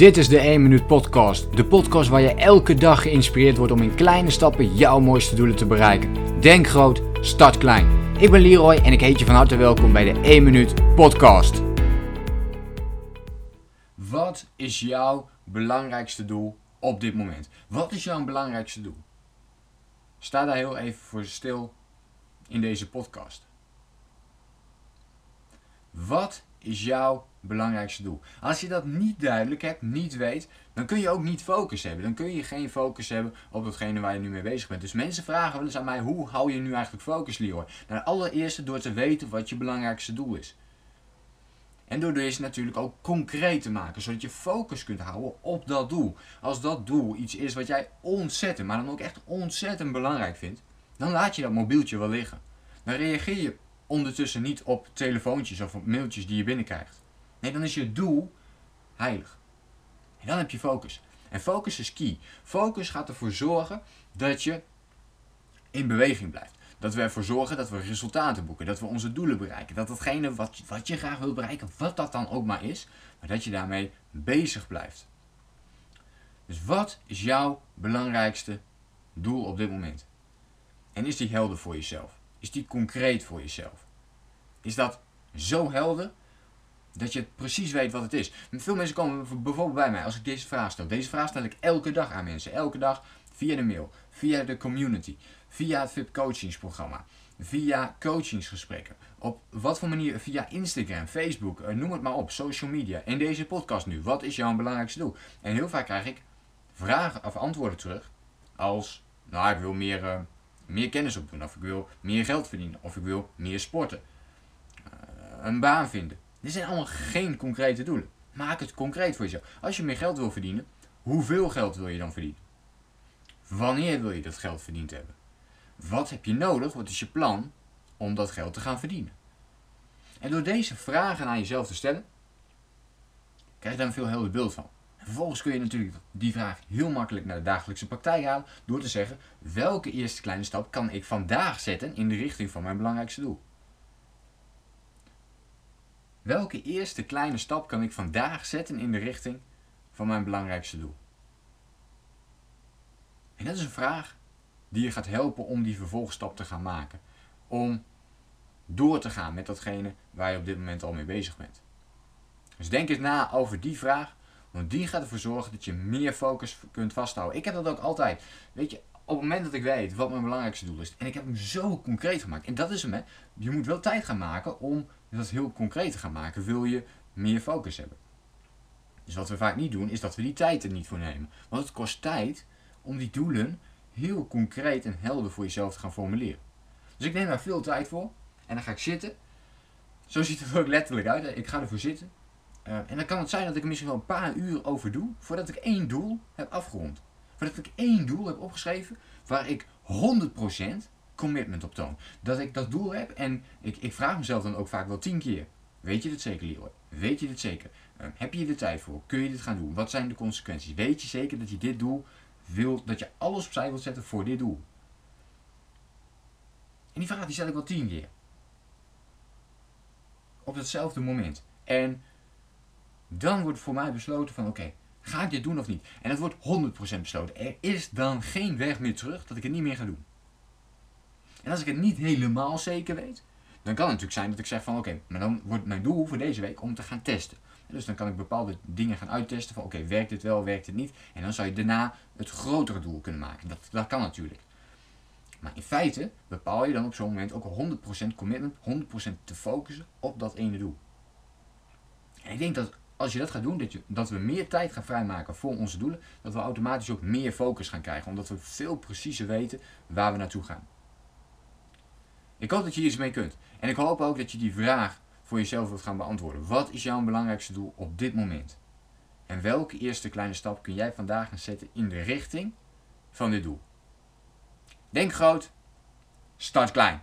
Dit is de 1 Minuut Podcast. De podcast waar je elke dag geïnspireerd wordt om in kleine stappen jouw mooiste doelen te bereiken. Denk groot, start klein. Ik ben Leroy en ik heet je van harte welkom bij de 1 Minuut Podcast. Wat is jouw belangrijkste doel op dit moment? Wat is jouw belangrijkste doel? Sta daar heel even voor stil in deze podcast. Wat is jouw belangrijkste doel? Als je dat niet duidelijk hebt, niet weet, dan kun je ook niet focus hebben. Dan kun je geen focus hebben op datgene waar je nu mee bezig bent. Dus mensen vragen wel eens aan mij, hoe hou je nu eigenlijk focus, Leroy? Nou, allereerste door te weten wat je belangrijkste doel is. En door deze natuurlijk ook concreet te maken, zodat je focus kunt houden op dat doel. Als dat doel iets is wat jij ontzettend, maar dan ook echt ontzettend belangrijk vindt, dan laat je dat mobieltje wel liggen. Dan reageer je ondertussen niet op telefoontjes of op mailtjes die je binnenkrijgt. Nee, dan is je doel heilig. En dan heb je focus. En focus is key. Focus gaat ervoor zorgen dat je in beweging blijft. Dat we ervoor zorgen dat we resultaten boeken. Dat we onze doelen bereiken. Dat datgene wat, wat je graag wilt bereiken, wat dat dan ook maar is, maar dat je daarmee bezig blijft. Dus wat is jouw belangrijkste doel op dit moment? En is die helder voor jezelf? Is die concreet voor jezelf? Is dat zo helder dat je precies weet wat het is? Veel mensen komen bijvoorbeeld bij mij als ik deze vraag stel. Deze vraag stel ik elke dag aan mensen. Elke dag via de mail, via de community, via het VIP coachingsprogramma, via coachingsgesprekken. Op wat voor manier? Via Instagram, Facebook, eh, noem het maar op, social media. In deze podcast nu, wat is jouw belangrijkste doel? En heel vaak krijg ik vragen of antwoorden terug als, nou ik wil meer... Uh, meer kennis opdoen, of ik wil meer geld verdienen, of ik wil meer sporten, uh, een baan vinden. Dit zijn allemaal geen concrete doelen. Maak het concreet voor jezelf. Als je meer geld wil verdienen, hoeveel geld wil je dan verdienen? Wanneer wil je dat geld verdiend hebben? Wat heb je nodig? Wat is je plan om dat geld te gaan verdienen? En door deze vragen aan jezelf te stellen, krijg je daar een veel helder beeld van. Vervolgens kun je natuurlijk die vraag heel makkelijk naar de dagelijkse praktijk halen door te zeggen welke eerste kleine stap kan ik vandaag zetten in de richting van mijn belangrijkste doel. Welke eerste kleine stap kan ik vandaag zetten in de richting van mijn belangrijkste doel? En dat is een vraag die je gaat helpen om die vervolgstap te gaan maken. Om door te gaan met datgene waar je op dit moment al mee bezig bent. Dus denk eens na over die vraag want die gaat ervoor zorgen dat je meer focus kunt vasthouden. Ik heb dat ook altijd. Weet je, op het moment dat ik weet wat mijn belangrijkste doel is. En ik heb hem zo concreet gemaakt. En dat is hem, hè. Je moet wel tijd gaan maken om dat heel concreet te gaan maken. Wil je meer focus hebben. Dus wat we vaak niet doen, is dat we die tijd er niet voor nemen. Want het kost tijd om die doelen heel concreet en helder voor jezelf te gaan formuleren. Dus ik neem daar veel tijd voor. En dan ga ik zitten. Zo ziet het er ook letterlijk uit. Ik ga ervoor zitten. Uh, en dan kan het zijn dat ik er misschien wel een paar uur over doe voordat ik één doel heb afgerond. Voordat ik één doel heb opgeschreven waar ik 100% commitment op toon. Dat ik dat doel heb en ik, ik vraag mezelf dan ook vaak wel tien keer. Weet je dit zeker, Leroy? Weet je dit zeker? Uh, heb je er tijd voor? Kun je dit gaan doen? Wat zijn de consequenties? Weet je zeker dat je dit doel wil, dat je alles opzij wilt zetten voor dit doel? En die vraag die stel ik wel tien keer. Op hetzelfde moment. En dan wordt voor mij besloten van oké, ga ik dit doen of niet? En het wordt 100% besloten. Er is dan geen weg meer terug dat ik het niet meer ga doen. En als ik het niet helemaal zeker weet, dan kan het natuurlijk zijn dat ik zeg van oké, maar dan wordt mijn doel voor deze week om te gaan testen. dus dan kan ik bepaalde dingen gaan uittesten van oké, werkt dit wel, werkt het niet? En dan zou je daarna het grotere doel kunnen maken. Dat, dat kan natuurlijk. Maar in feite bepaal je dan op zo'n moment ook 100% commitment, 100% te focussen op dat ene doel. En ik denk dat als je dat gaat doen, dat, je, dat we meer tijd gaan vrijmaken voor onze doelen, dat we automatisch ook meer focus gaan krijgen, omdat we veel preciezer weten waar we naartoe gaan. Ik hoop dat je hier iets mee kunt. En ik hoop ook dat je die vraag voor jezelf wilt gaan beantwoorden. Wat is jouw belangrijkste doel op dit moment? En welke eerste kleine stap kun jij vandaag gaan zetten in de richting van dit doel? Denk groot, start klein.